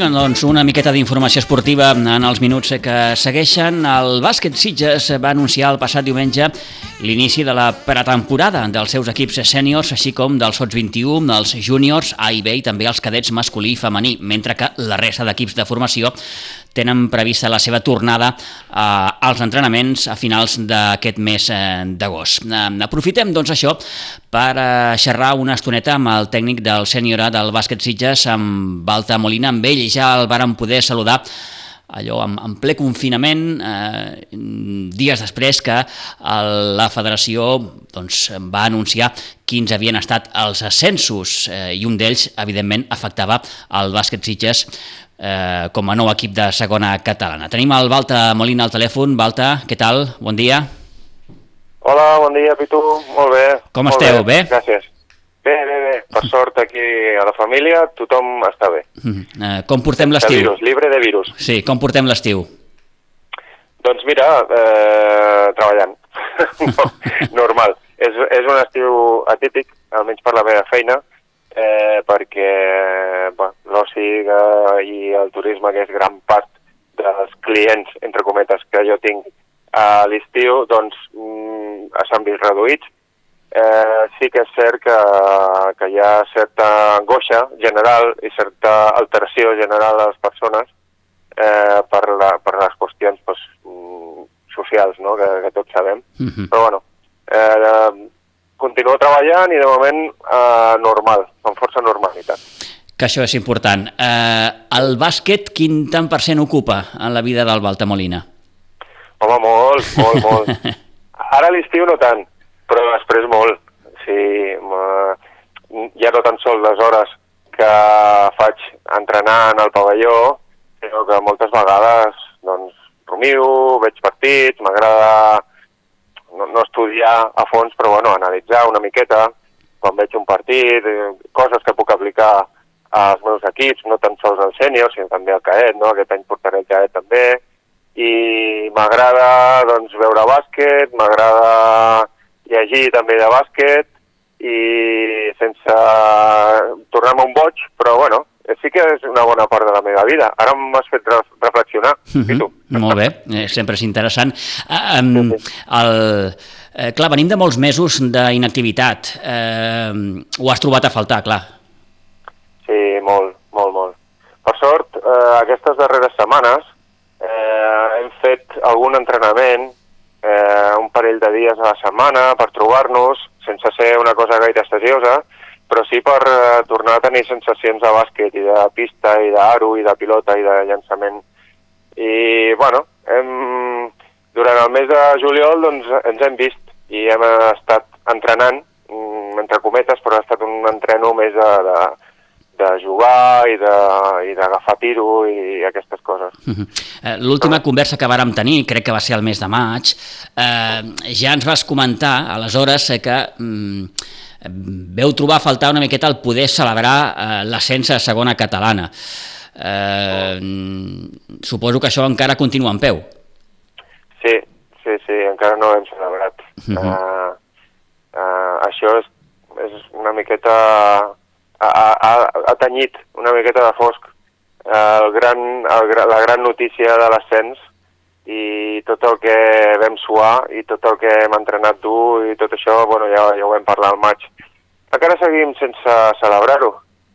Doncs, una miqueta d'informació esportiva en els minuts que segueixen. El bàsquet Sitges va anunciar el passat diumenge l'inici de la pretemporada dels seus equips sèniors, així com dels sots 21, dels júniors, A i B i també els cadets masculí i femení, mentre que la resta d'equips de formació tenen prevista la seva tornada eh, als entrenaments a finals d'aquest mes eh, d'agost. Eh, aprofitem, doncs, això per eh, xerrar una estoneta amb el tècnic del sènior del bàsquet Sitges, amb Balta Molina. Amb ell ja el vàrem poder saludar allò en, en ple confinament, eh, dies després que el, la federació doncs, va anunciar quins havien estat els ascensos eh, i un d'ells, evidentment, afectava el bàsquet Sitges eh, com a nou equip de segona catalana. Tenim el Balta Molina al telèfon. Balta, què tal? Bon dia. Hola, bon dia, Pitu. Molt bé. Com Molt esteu? Bé? Gràcies. Bé, bé, bé. Per sort aquí a la família tothom està bé. Mm, eh, com portem l'estiu? libre de virus. Sí, com portem l'estiu? Doncs mira, eh, treballant. no, normal. És, és un estiu atípic, almenys per la meva feina, eh, perquè bueno, l'oci i el turisme, que és gran part dels clients, entre cometes, que jo tinc a l'estiu, doncs mm, s'han vist reduïts. Eh, sí que és cert que, que hi ha certa angoixa general i certa alteració general a les persones eh, per, la, per les qüestions pues, mm, socials no? que, que tots sabem. Uh -huh. Però bueno, eh, continuo treballant i de moment eh, normal. Que això és important. Eh, el bàsquet, quin tant per cent ocupa en la vida del Balta Molina? Home, molt, molt, molt. Ara a l'estiu no tant, però després molt. Sí, ma- ja no tan sols les hores que faig entrenant al pavelló, sinó que moltes vegades doncs, rumio, veig partits, m'agrada no, no estudiar a fons, però bueno, analitzar una miqueta quan veig un partit, eh, coses que puc aplicar als meus equips, no tan sols al sènior, sinó també al caet, no? aquest any portaré el caet també, i m'agrada doncs, veure bàsquet, m'agrada llegir també de bàsquet, i sense tornar-me un boig, però bueno, sí que és una bona part de la meva vida. Ara m'has fet re reflexionar. I tu? Molt bé, eh, sempre és interessant. Um, el, eh, clar, venim de molts mesos d'inactivitat. Eh, ho has trobat a faltar, clar. Sí, molt, molt, molt. Per sort, eh, aquestes darreres setmanes eh, hem fet algun entrenament, eh, un parell de dies a la setmana per trobar-nos, sense ser una cosa gaire estadiosa, però sí per eh, tornar a tenir sensacions de bàsquet i de pista i d'aro i de pilota i de llançament. I, bueno, hem, durant el mes de juliol doncs, ens hem vist i hem estat entrenant, mm, entre cometes, però ha estat un entreno més de, de, de jugar i d'agafar tiro i aquestes coses. Mhm. Eh, L'última conversa que vàrem tenir, crec que va ser el mes de maig, eh, ja ens vas comentar, aleshores, eh, que mm, veu trobar a faltar una miqueta el poder celebrar eh, l'ascens a segona catalana. Eh, mm, Suposo que això encara continua en peu. Sí, sí, sí, encara no l'hem celebrat. Mhm. uh, uh, això és, és una miqueta... Ha, ha, ha tenyit una miqueta de fosc uh, el gran, el, la gran notícia de l'ascens i tot el que vam suar i tot el que hem entrenat dur i tot això, bueno, ja, ja ho vam parlar al maig. Encara seguim sense celebrar-ho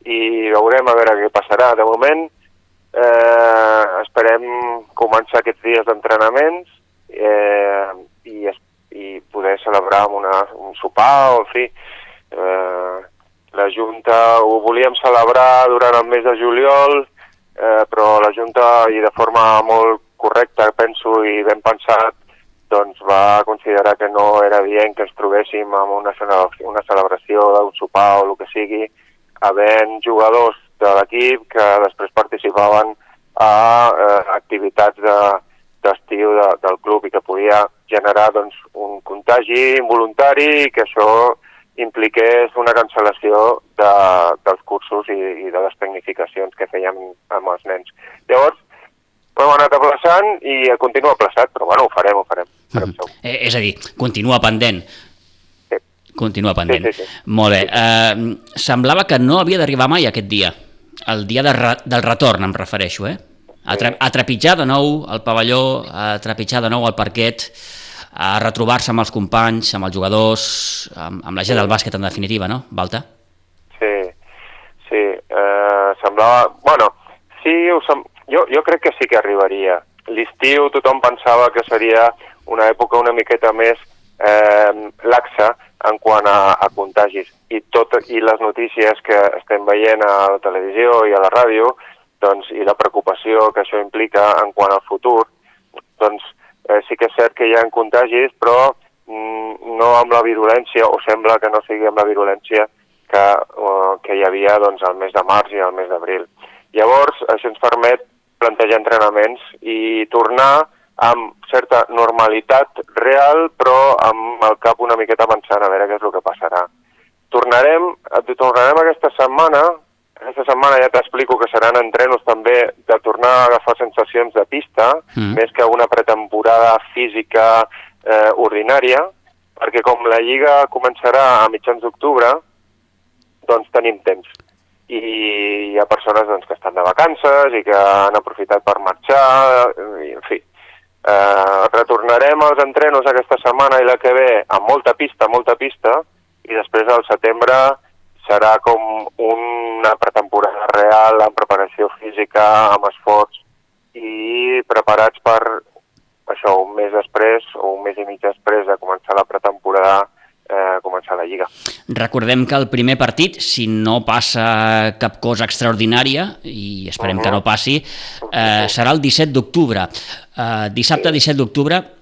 i veurem a veure què passarà. De moment eh, esperem començar aquests dies d'entrenaments eh, i, i poder celebrar amb una, un sopar o, en fi, eh, la Junta ho volíem celebrar durant el mes de juliol, eh, però la Junta, i de forma molt correcta, penso, i ben pensat, doncs va considerar que no era dient que ens trobéssim amb una, una celebració d'un sopar o el que sigui, havent jugadors de l'equip que després participaven a eh, activitats de, d'estiu de, del club i que podia generar doncs, un contagi involuntari i que això impliqués una cancel·lació de, dels cursos i, i de les tecnificacions que fèiem amb els nens. Llavors, ho hem anat aplaçant i continua aplaçat, però bueno, ho farem, ho farem. farem segur. Eh, és a dir, continua pendent. Sí. Continua pendent. Sí, sí, sí. Molt bé. Eh, semblava que no havia d'arribar mai aquest dia. el dia de re, del retorn em refereixo, eh? A, tra a trepitjar de nou al pavelló, a trepitjar de nou al parquet, a retrobar-se amb els companys, amb els jugadors, amb, amb la gent del bàsquet en definitiva, no, Balta? Sí, sí, eh, semblava... Bueno, sí, ho sem... jo, jo crec que sí que arribaria. L'estiu tothom pensava que seria una època una miqueta més eh, laxa en quant a, a contagis i, tot, i les notícies que estem veient a la televisió i a la ràdio doncs, i la preocupació que això implica en quant al futur, doncs eh, sí que és cert que hi ha contagis, però mm, no amb la virulència, o sembla que no sigui amb la virulència que, uh, que hi havia doncs, al mes de març i al mes d'abril. Llavors, això ens permet plantejar entrenaments i tornar amb certa normalitat real, però amb el cap una miqueta avançant a veure què és el que passarà. Tornarem, tornarem aquesta setmana, aquesta setmana ja t'explico que seran entrenos també de tornar a agafar sensacions de pista, mm. més que una pretemporada física eh, ordinària, perquè com la Lliga començarà a mitjans d'octubre, doncs tenim temps. I hi ha persones doncs, que estan de vacances i que han aprofitat per marxar, i, en fi. Eh, retornarem als entrenos aquesta setmana i la que ve amb molta pista, molta pista, i després al setembre serà com una pretemporada real amb preparació física, amb esforç i preparats per això un mes després o un mes i mig després de començar la pretemporada eh, començar la Lliga. Recordem que el primer partit, si no passa cap cosa extraordinària, i esperem uh -huh. que no passi, eh, serà el 17 d'octubre. Eh, dissabte 17 d'octubre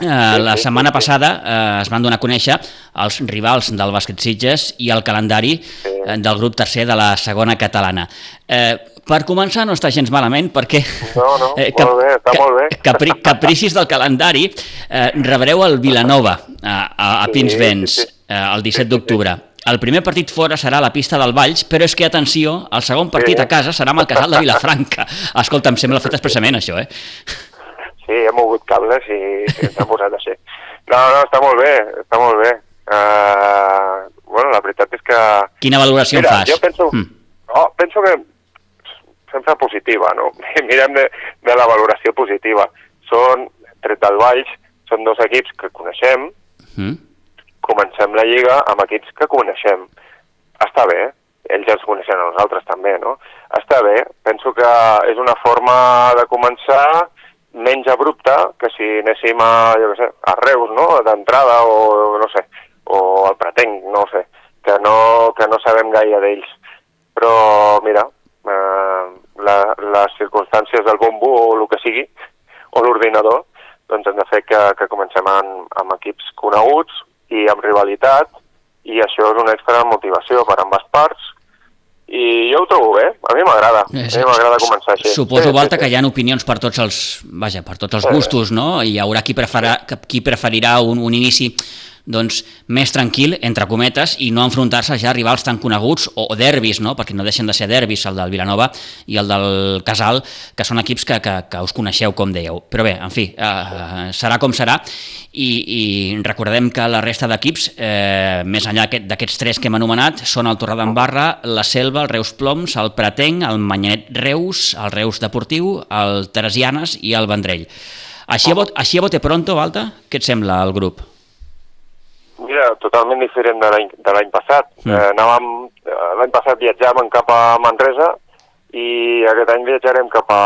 Eh, la setmana passada eh, es van donar a conèixer els rivals del bàsquet Sitges i el calendari eh, del grup tercer de la segona catalana. Eh, per començar no està gens malament perquè no, no, eh, cap, molt bé, està molt bé. Capri, capricis del calendari eh, rebreu el Vilanova a, a, a Pinsbens sí, sí, sí. eh, el 17 d'octubre. El primer partit fora serà a la pista del Valls, però és que, atenció, el segon partit sí. a casa serà amb el casal de Vilafranca. Escolta, em sembla fet expressament, això, eh? Sí, hem mogut cables i, ens han posat així. No, no, està molt bé, està molt bé. Uh, bueno, la veritat és que... Quina valoració Mira, fas? jo penso, mm. oh, penso que sempre positiva, no? Mirem de, de la valoració positiva. Són, tret del Valls, són dos equips que coneixem, mm. comencem la Lliga amb equips que coneixem. Està bé, ells ens coneixen a nosaltres també, no? Està bé, penso que és una forma de començar menys abrupta que si anéssim a, jo sé, a Reus, no?, d'entrada, o no sé, o al Pretenc, no sé, que no, que no sabem gaire d'ells. Però, mira, eh, la, les circumstàncies del bombo o el que sigui, o l'ordinador, doncs han de fer que, que comencem amb, amb equips coneguts i amb rivalitat, i això és una extra motivació per ambes parts, i jo ho trobo bé, a mi m'agrada, a mi m'agrada començar així. Suposo, sí. que hi ha opinions per tots els, vaja, per tots els sí. gustos, no? I hi haurà qui, preferà, qui preferirà un, un inici doncs, més tranquil, entre cometes, i no enfrontar-se ja a rivals tan coneguts o, o derbis, no? perquè no deixen de ser derbis, el del Vilanova i el del Casal, que són equips que, que, que us coneixeu, com dèieu. Però bé, en fi, eh, serà com serà, i, i recordem que la resta d'equips, eh, més enllà d'aquests tres que hem anomenat, són el Torredembarra, la Selva, el Reus Ploms, el Pretenc, el Manyanet Reus, el Reus Deportiu, el Teresianes i el Vendrell. Així a, bot, així a bote pronto, Valta, què et sembla el grup? Mira, totalment diferent de l'any passat. Mm. Eh, anàvem, l'any passat viatjàvem cap a Manresa i aquest any viatjarem cap a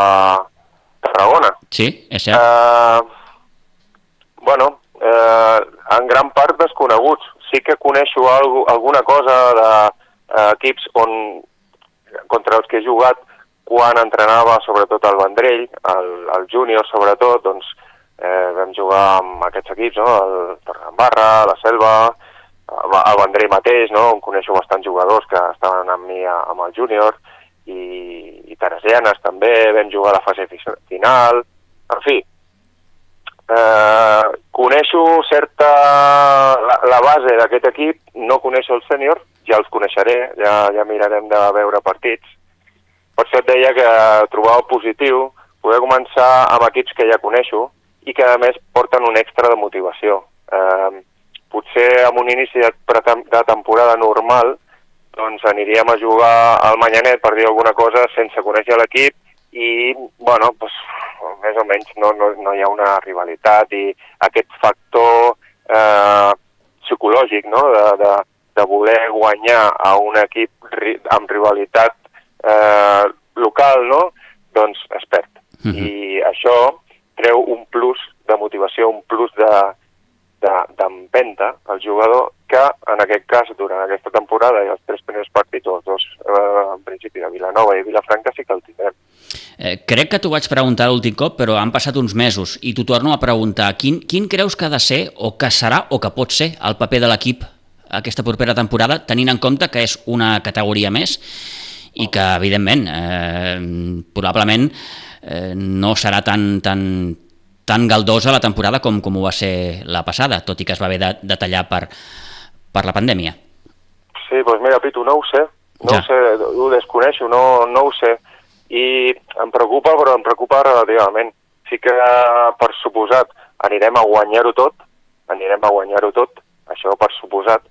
Tarragona. Sí, és cert. Eh, bueno, eh, en gran part desconeguts. Sí que coneixo algo, alguna cosa d'equips eh, on contra els que he jugat quan entrenava sobretot al Vendrell, el, el júnior sobretot, doncs eh, vam jugar amb aquests equips, no? el Torredembarra, la Selva, el Vendrell mateix, no? on coneixo bastants jugadors que estaven amb mi a, amb el júnior, i, i Teresianes també, vam jugar a la fase final, en fi, eh, coneixo certa... La, la base d'aquest equip, no coneixo el sènior, ja els coneixeré, ja, ja mirarem de veure partits. Per això et deia que trobava positiu poder començar amb equips que ja coneixo, i que a més porten un extra de motivació. Eh, potser amb un inici de, de temporada normal doncs aniríem a jugar al Manyanet, per dir alguna cosa, sense conèixer l'equip, i, bueno, doncs, més o menys no, no, no hi ha una rivalitat i aquest factor eh, psicològic, no?, de, de, de voler guanyar a un equip ri, amb rivalitat eh, local, no?, doncs es perd. Uh -huh. I això treu un plus de motivació, un plus d'empenta de, al jugador que, en aquest cas, durant aquesta temporada i els tres primers partits, els dos, eh, en principi, de Vilanova i Vilafranca, sí que el tindrem. Eh, crec que t'ho vaig preguntar l'últim cop, però han passat uns mesos i t'ho torno a preguntar. Quin, quin creus que ha de ser, o que serà, o que pot ser, el paper de l'equip aquesta propera temporada, tenint en compte que és una categoria més i que, evidentment, eh, probablement eh, no serà tan, tan, tan galdosa la temporada com, com ho va ser la passada, tot i que es va haver de, de tallar per, per la pandèmia. Sí, doncs mira, Pitu, no ho sé, no ja. ho sé, ho desconeixo, no, no ho sé, i em preocupa, però em preocupa relativament. Sí que, per suposat, anirem a guanyar-ho tot, anirem a guanyar-ho tot, això per suposat,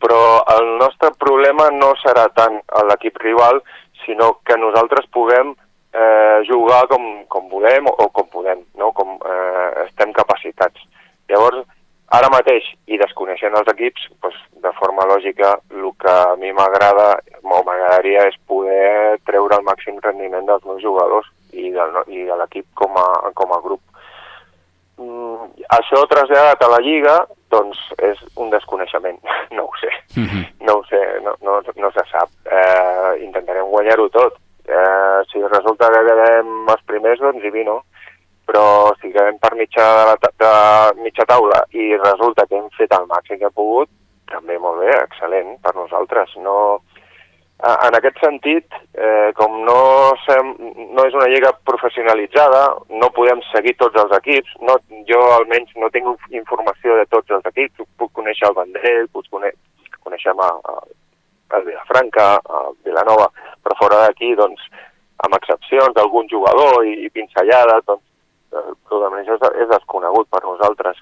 però el nostre problema no serà tant l'equip rival, sinó que nosaltres puguem eh, jugar com, com volem o, o com podem, no? com eh, estem capacitats. Llavors, ara mateix, i desconeixent els equips, doncs, de forma lògica, el que a mi m'agrada o m'agradaria és poder treure el màxim rendiment dels meus jugadors i, del, i de l'equip com, a, com a grup. Mm, això traslladat a la Lliga, doncs és un desconeixement, no ho sé, mhm. -huh. no ho sé, no, no, no se sap. Eh, intentarem guanyar-ho tot. Eh, si resulta que quedem els primers, doncs i vino, però si quedem per mitja, de, la, de mitja taula i resulta que hem fet el màxim que hem pogut, també molt bé, excel·lent per nosaltres. No, en aquest sentit, eh, com no, sem, no és una lliga professionalitzada, no podem seguir tots els equips, no, jo almenys no tinc informació de tots els equips, puc conèixer el Vendrell, puc conèixer, coneixem a, a, el Vilafranca, a Vilanova, però fora d'aquí, doncs, amb excepcions d'algun jugador i, i pinzellades, doncs, eh, totalment això és, és desconegut per nosaltres.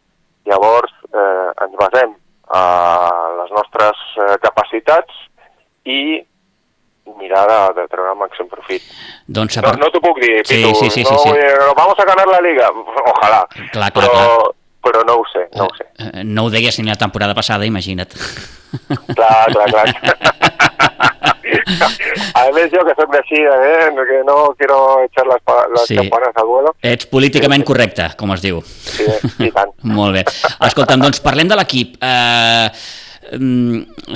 Llavors, eh, ens basem a les nostres eh, capacitats i mirar de, de treure el màxim profit. Doncs no, no t'ho puc dir, Pitu, sí, sí, sí, no, sí, sí. no vamos a ganar la Liga, ojalà, clar, clar, però, clar. però no ho sé, no ho sé. Eh, eh, no ho deies ni la temporada passada, imagina't. Clar, clar, clar. A més, jo que soc d'així, eh, que no quiero echar les, les sí. campanes al vuelo. Ets políticament correcte, com es diu. Sí, i tant. Molt bé. Escolta'm, doncs parlem de l'equip. Eh,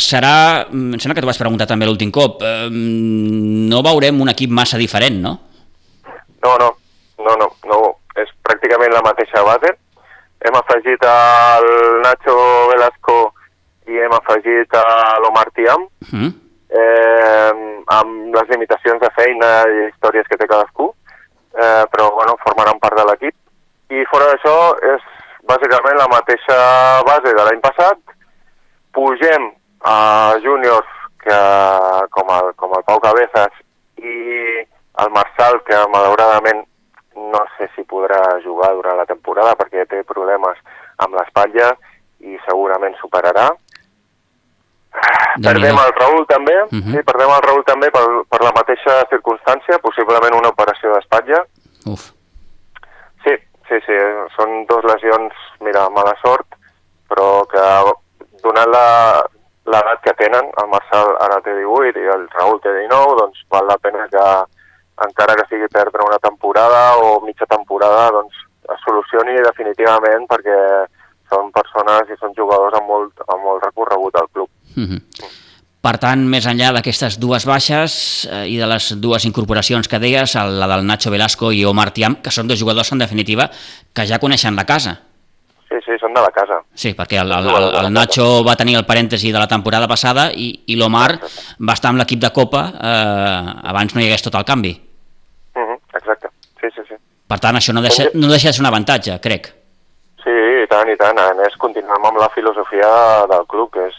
serà, em sembla que t'ho vas preguntar també l'últim cop, no veurem un equip massa diferent, no? No, no, no, no, no, és pràcticament la mateixa base. Hem afegit el Nacho Velasco i hem afegit l'Omar Tiam, mm. eh, amb les limitacions de feina i històries que té cadascú, eh, però bueno, formaran part de l'equip. I fora d'això és bàsicament la mateixa base de l'any passat, pugem a júniors que, com, el, com el Pau Cabezas i el Marçal, que malauradament no sé si podrà jugar durant la temporada perquè té problemes amb l'espatlla i segurament superarà. Perdem el Raül també, uh mhm. -huh. sí, perdem el Raül també per, per la mateixa circumstància, possiblement una operació d'espatlla. Uf. Sí, sí, sí, són dos lesions, mira, mala sort, però que donant l'edat que tenen, el Marçal ara té 18 i el Raül té 19, doncs val la pena que encara que sigui perdre una temporada o mitja temporada, doncs es solucioni definitivament perquè són persones i són jugadors amb molt, amb molt recorregut al club. Mm -hmm. Per tant, més enllà d'aquestes dues baixes eh, i de les dues incorporacions que deies, la del Nacho Velasco i Omar Tiam, que són dos jugadors, en definitiva, que ja coneixen la casa. Sí, sí, són de la casa. Sí, perquè el, el, el, el Nacho va tenir el parèntesi de la temporada passada i, i l'Omar va estar amb l'equip de Copa eh, abans no hi hagués tot el canvi. Uh -huh, exacte, sí, sí, sí. Per tant, això no deixa, no deixa de ser un avantatge, crec. I tant, i tant. A més, continuem amb la filosofia del club, que és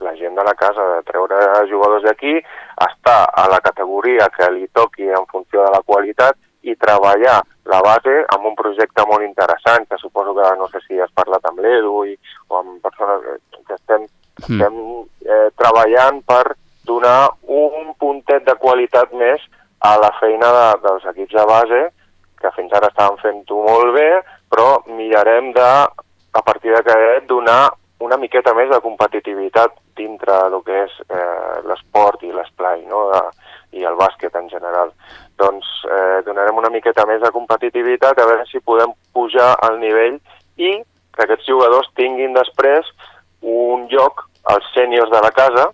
la gent de la casa, de treure jugadors d'aquí, estar a la categoria que li toqui en funció de la qualitat i treballar la base amb un projecte molt interessant, que suposo que no sé si has parlat amb l'Edu o amb persones que estem, mm. estem eh, treballant per donar un puntet de qualitat més a la feina de, dels equips de base, que fins ara estaven fent-ho molt bé, però mirarem de, a partir d'aquest, donar una miqueta més de competitivitat dintre del que és eh, l'esport i l'esplai, no? De, i el bàsquet en general. Doncs eh, donarem una miqueta més de competitivitat a veure si podem pujar al nivell i que aquests jugadors tinguin després un lloc als sèniors de la casa,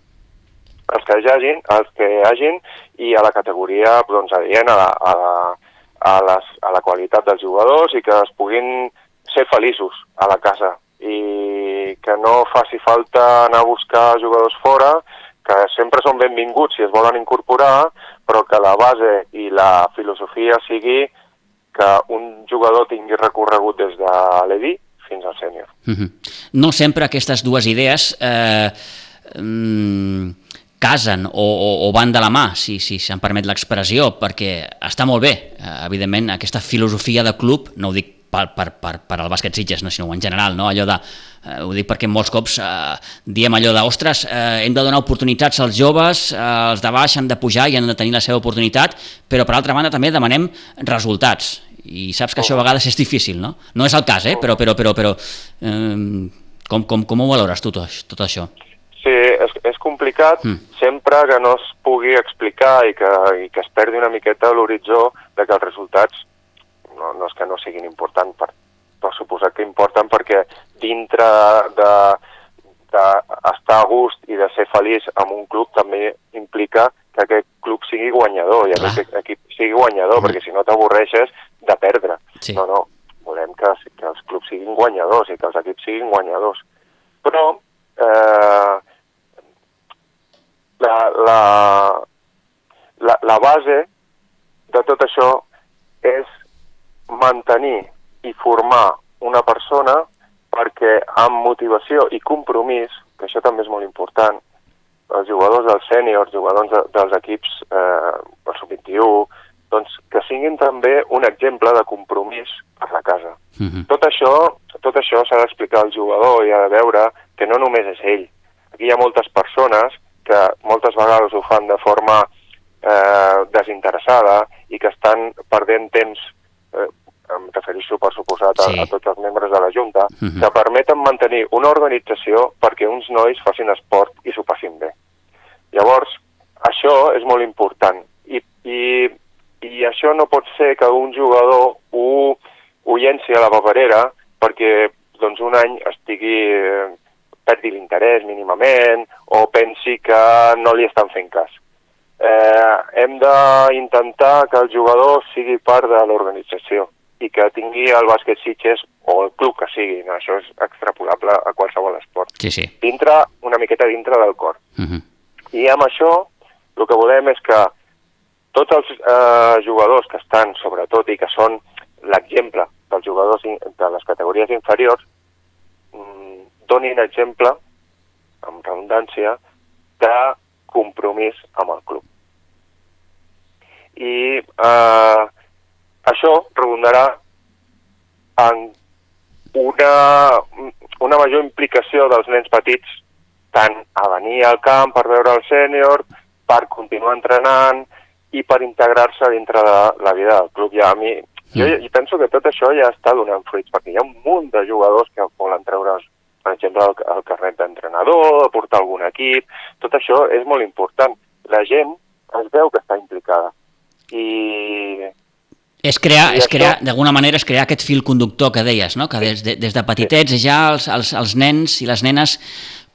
els que hi hagin, els que hagin i a la categoria doncs, adient a la, a, la, a, les, a la qualitat dels jugadors i que es puguin ser feliços a la casa i que no faci falta anar a buscar jugadors fora, que sempre són benvinguts si es volen incorporar, però que la base i la filosofia sigui que un jugador tingui recorregut des de l'EDI fins al sènior. Mm -hmm. No sempre aquestes dues idees eh, mm, casen o, o, o van de la mà, si, si se'm permet l'expressió, perquè està molt bé, eh, evidentment, aquesta filosofia de club, no ho dic per, per, per, per al bàsquet Sitges, no, sinó en general, no? allò de, eh, ho dic perquè molts cops eh, diem allò de, ostres, eh, hem de donar oportunitats als joves, eh, els de baix han de pujar i han de tenir la seva oportunitat, però per altra banda també demanem resultats, i saps que oh. això a vegades és difícil, no? No és el cas, eh? però, però, però, però eh, com, com, com ho valores tu tot, tot això? Complicat mm. sempre que no es pugui explicar i que, i que es perdi una miqueta l'horitzó de que els resultats no, no és que no siguin importants, per, per suposat que importen perquè dintre de, d'estar a gust i de ser feliç amb un club també implica que aquest club sigui guanyador i que aquest equip sigui guanyador, mm. perquè si no t'avorreixes de perdre. Sí. No, no, volem que, que els clubs siguin guanyadors i que els equips siguin guanyadors. Però eh, la, la, la, la base de tot això és mantenir i formar una persona perquè amb motivació i compromís, que això també és molt important, els jugadors dels sèniors, jugadors de, dels equips eh, el sub-21, doncs que siguin també un exemple de compromís per la casa. Mhm. -huh. Tot això tot això s'ha d'explicar al jugador i ha de veure que no només és ell. Aquí hi ha moltes persones que moltes vegades ho fan de forma eh, desinteressada i que estan perdent temps, eh, em refereixo per suposat a, sí. a tots els membres de la Junta, uh mhm. -huh. que permeten mantenir una organització perquè uns nois facin esport i s'ho passin bé. Llavors, això és molt important. I, i i això no pot ser que un jugador ho, ho llenci a la paperera perquè doncs, un any estigui eh, perdi l'interès mínimament o pensi que no li estan fent cas. Eh, hem d'intentar que el jugador sigui part de l'organització i que tingui el bàsquet Sitges o el club que sigui, no? això és extrapolable a qualsevol esport. Sí, sí. Dintre, una miqueta dintre del cor. Uh mhm. -huh. I amb això el que volem és que tots els eh, jugadors que estan, sobretot, i que són l'exemple dels jugadors de les categories inferiors, donin exemple, amb redundància, de compromís amb el club. I eh, això redundarà en una, una major implicació dels nens petits tant a venir al camp per veure el sènior, per continuar entrenant, i per integrar-se dintre de la vida del club. Ja a mi, mm. jo i penso que tot això ja està donant fruits, perquè hi ha un munt de jugadors que volen treure, per exemple, el, el carnet d'entrenador, portar algun equip, tot això és molt important. La gent es veu que està implicada. I és crear, és crear d'alguna manera, és crear aquest fil conductor que deies, no? que des de, des de petitets sí. ja els, els, els nens i les nenes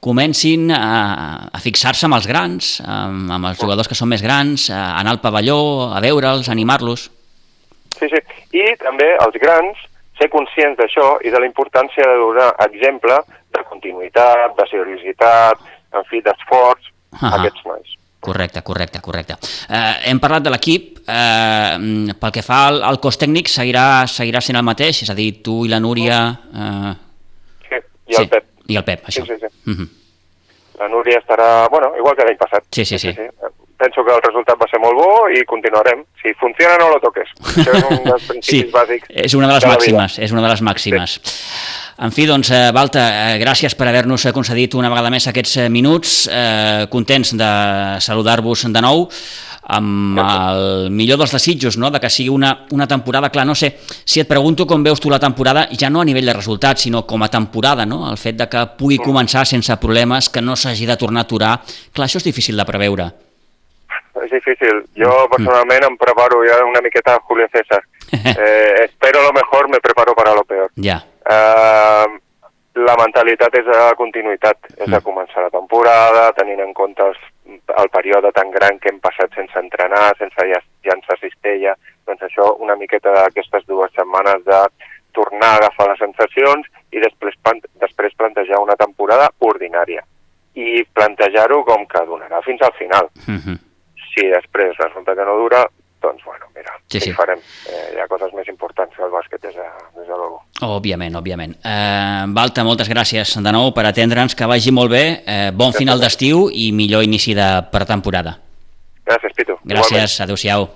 comencin a, a fixar-se amb els grans, amb, amb els jugadors que són més grans, a anar al pavelló, a veure'ls, a animar-los. Sí, sí. I també els grans ser conscients d'això i de la importància de donar exemple de continuïtat, de seriositat, en fi, d'esforç a aquests nois. Correcte, correcte, correcte. Eh, hem parlat de l'equip, eh, pel que fa al, al cos tècnic seguirà, seguirà sent el mateix, és a dir, tu i la Núria... Eh... Sí, i el sí. Pep i el Pep, això. Sí, sí, sí. Uh -huh. La Núria estarà, bueno, igual que l'any passat. Sí, sí, sí. sí, sí. Penso que el resultat va ser molt bo i continuarem. Si funciona, no lo toques. Això és un dels principis sí, bàsics. és una de les vida. màximes, és una de les màximes. Sí. En fi, doncs, eh, Balta, eh, gràcies per haver-nos concedit una vegada més aquests eh, minuts. Eh, contents de saludar-vos de nou amb el millor dels desitjos, no? de que sigui una, una temporada, clar, no sé, si et pregunto com veus tu la temporada, ja no a nivell de resultats, sinó com a temporada, no? el fet de que pugui començar sense problemes, que no s'hagi de tornar a aturar, clar, això és difícil de preveure. És difícil. Jo personalment em preparo ja una miqueta a Julio César. Eh, espero lo mejor, me preparo para lo peor. Ja. Eh, la mentalitat és de continuïtat, és de començar la temporada, tenint en compte els, el període tan gran que hem passat sense entrenar, sense lla- llançar cistella, doncs això una miqueta d'aquestes dues setmanes de tornar a agafar les sensacions i després, després plantejar una temporada ordinària i plantejar-ho com que donarà fins al final. Uh -huh. Si després resulta que no dura, doncs bueno, mira, Sí, sí, farem. Eh, hi ha coses més importants que el bàsquet, des de, des de luego. Òbviament, òbviament. Eh, Balta, moltes gràcies de nou per atendre'ns, que vagi molt bé, eh, bon final d'estiu i millor inici de pretemporada. Gràcies, Pitu. Gràcies, adeu-siau.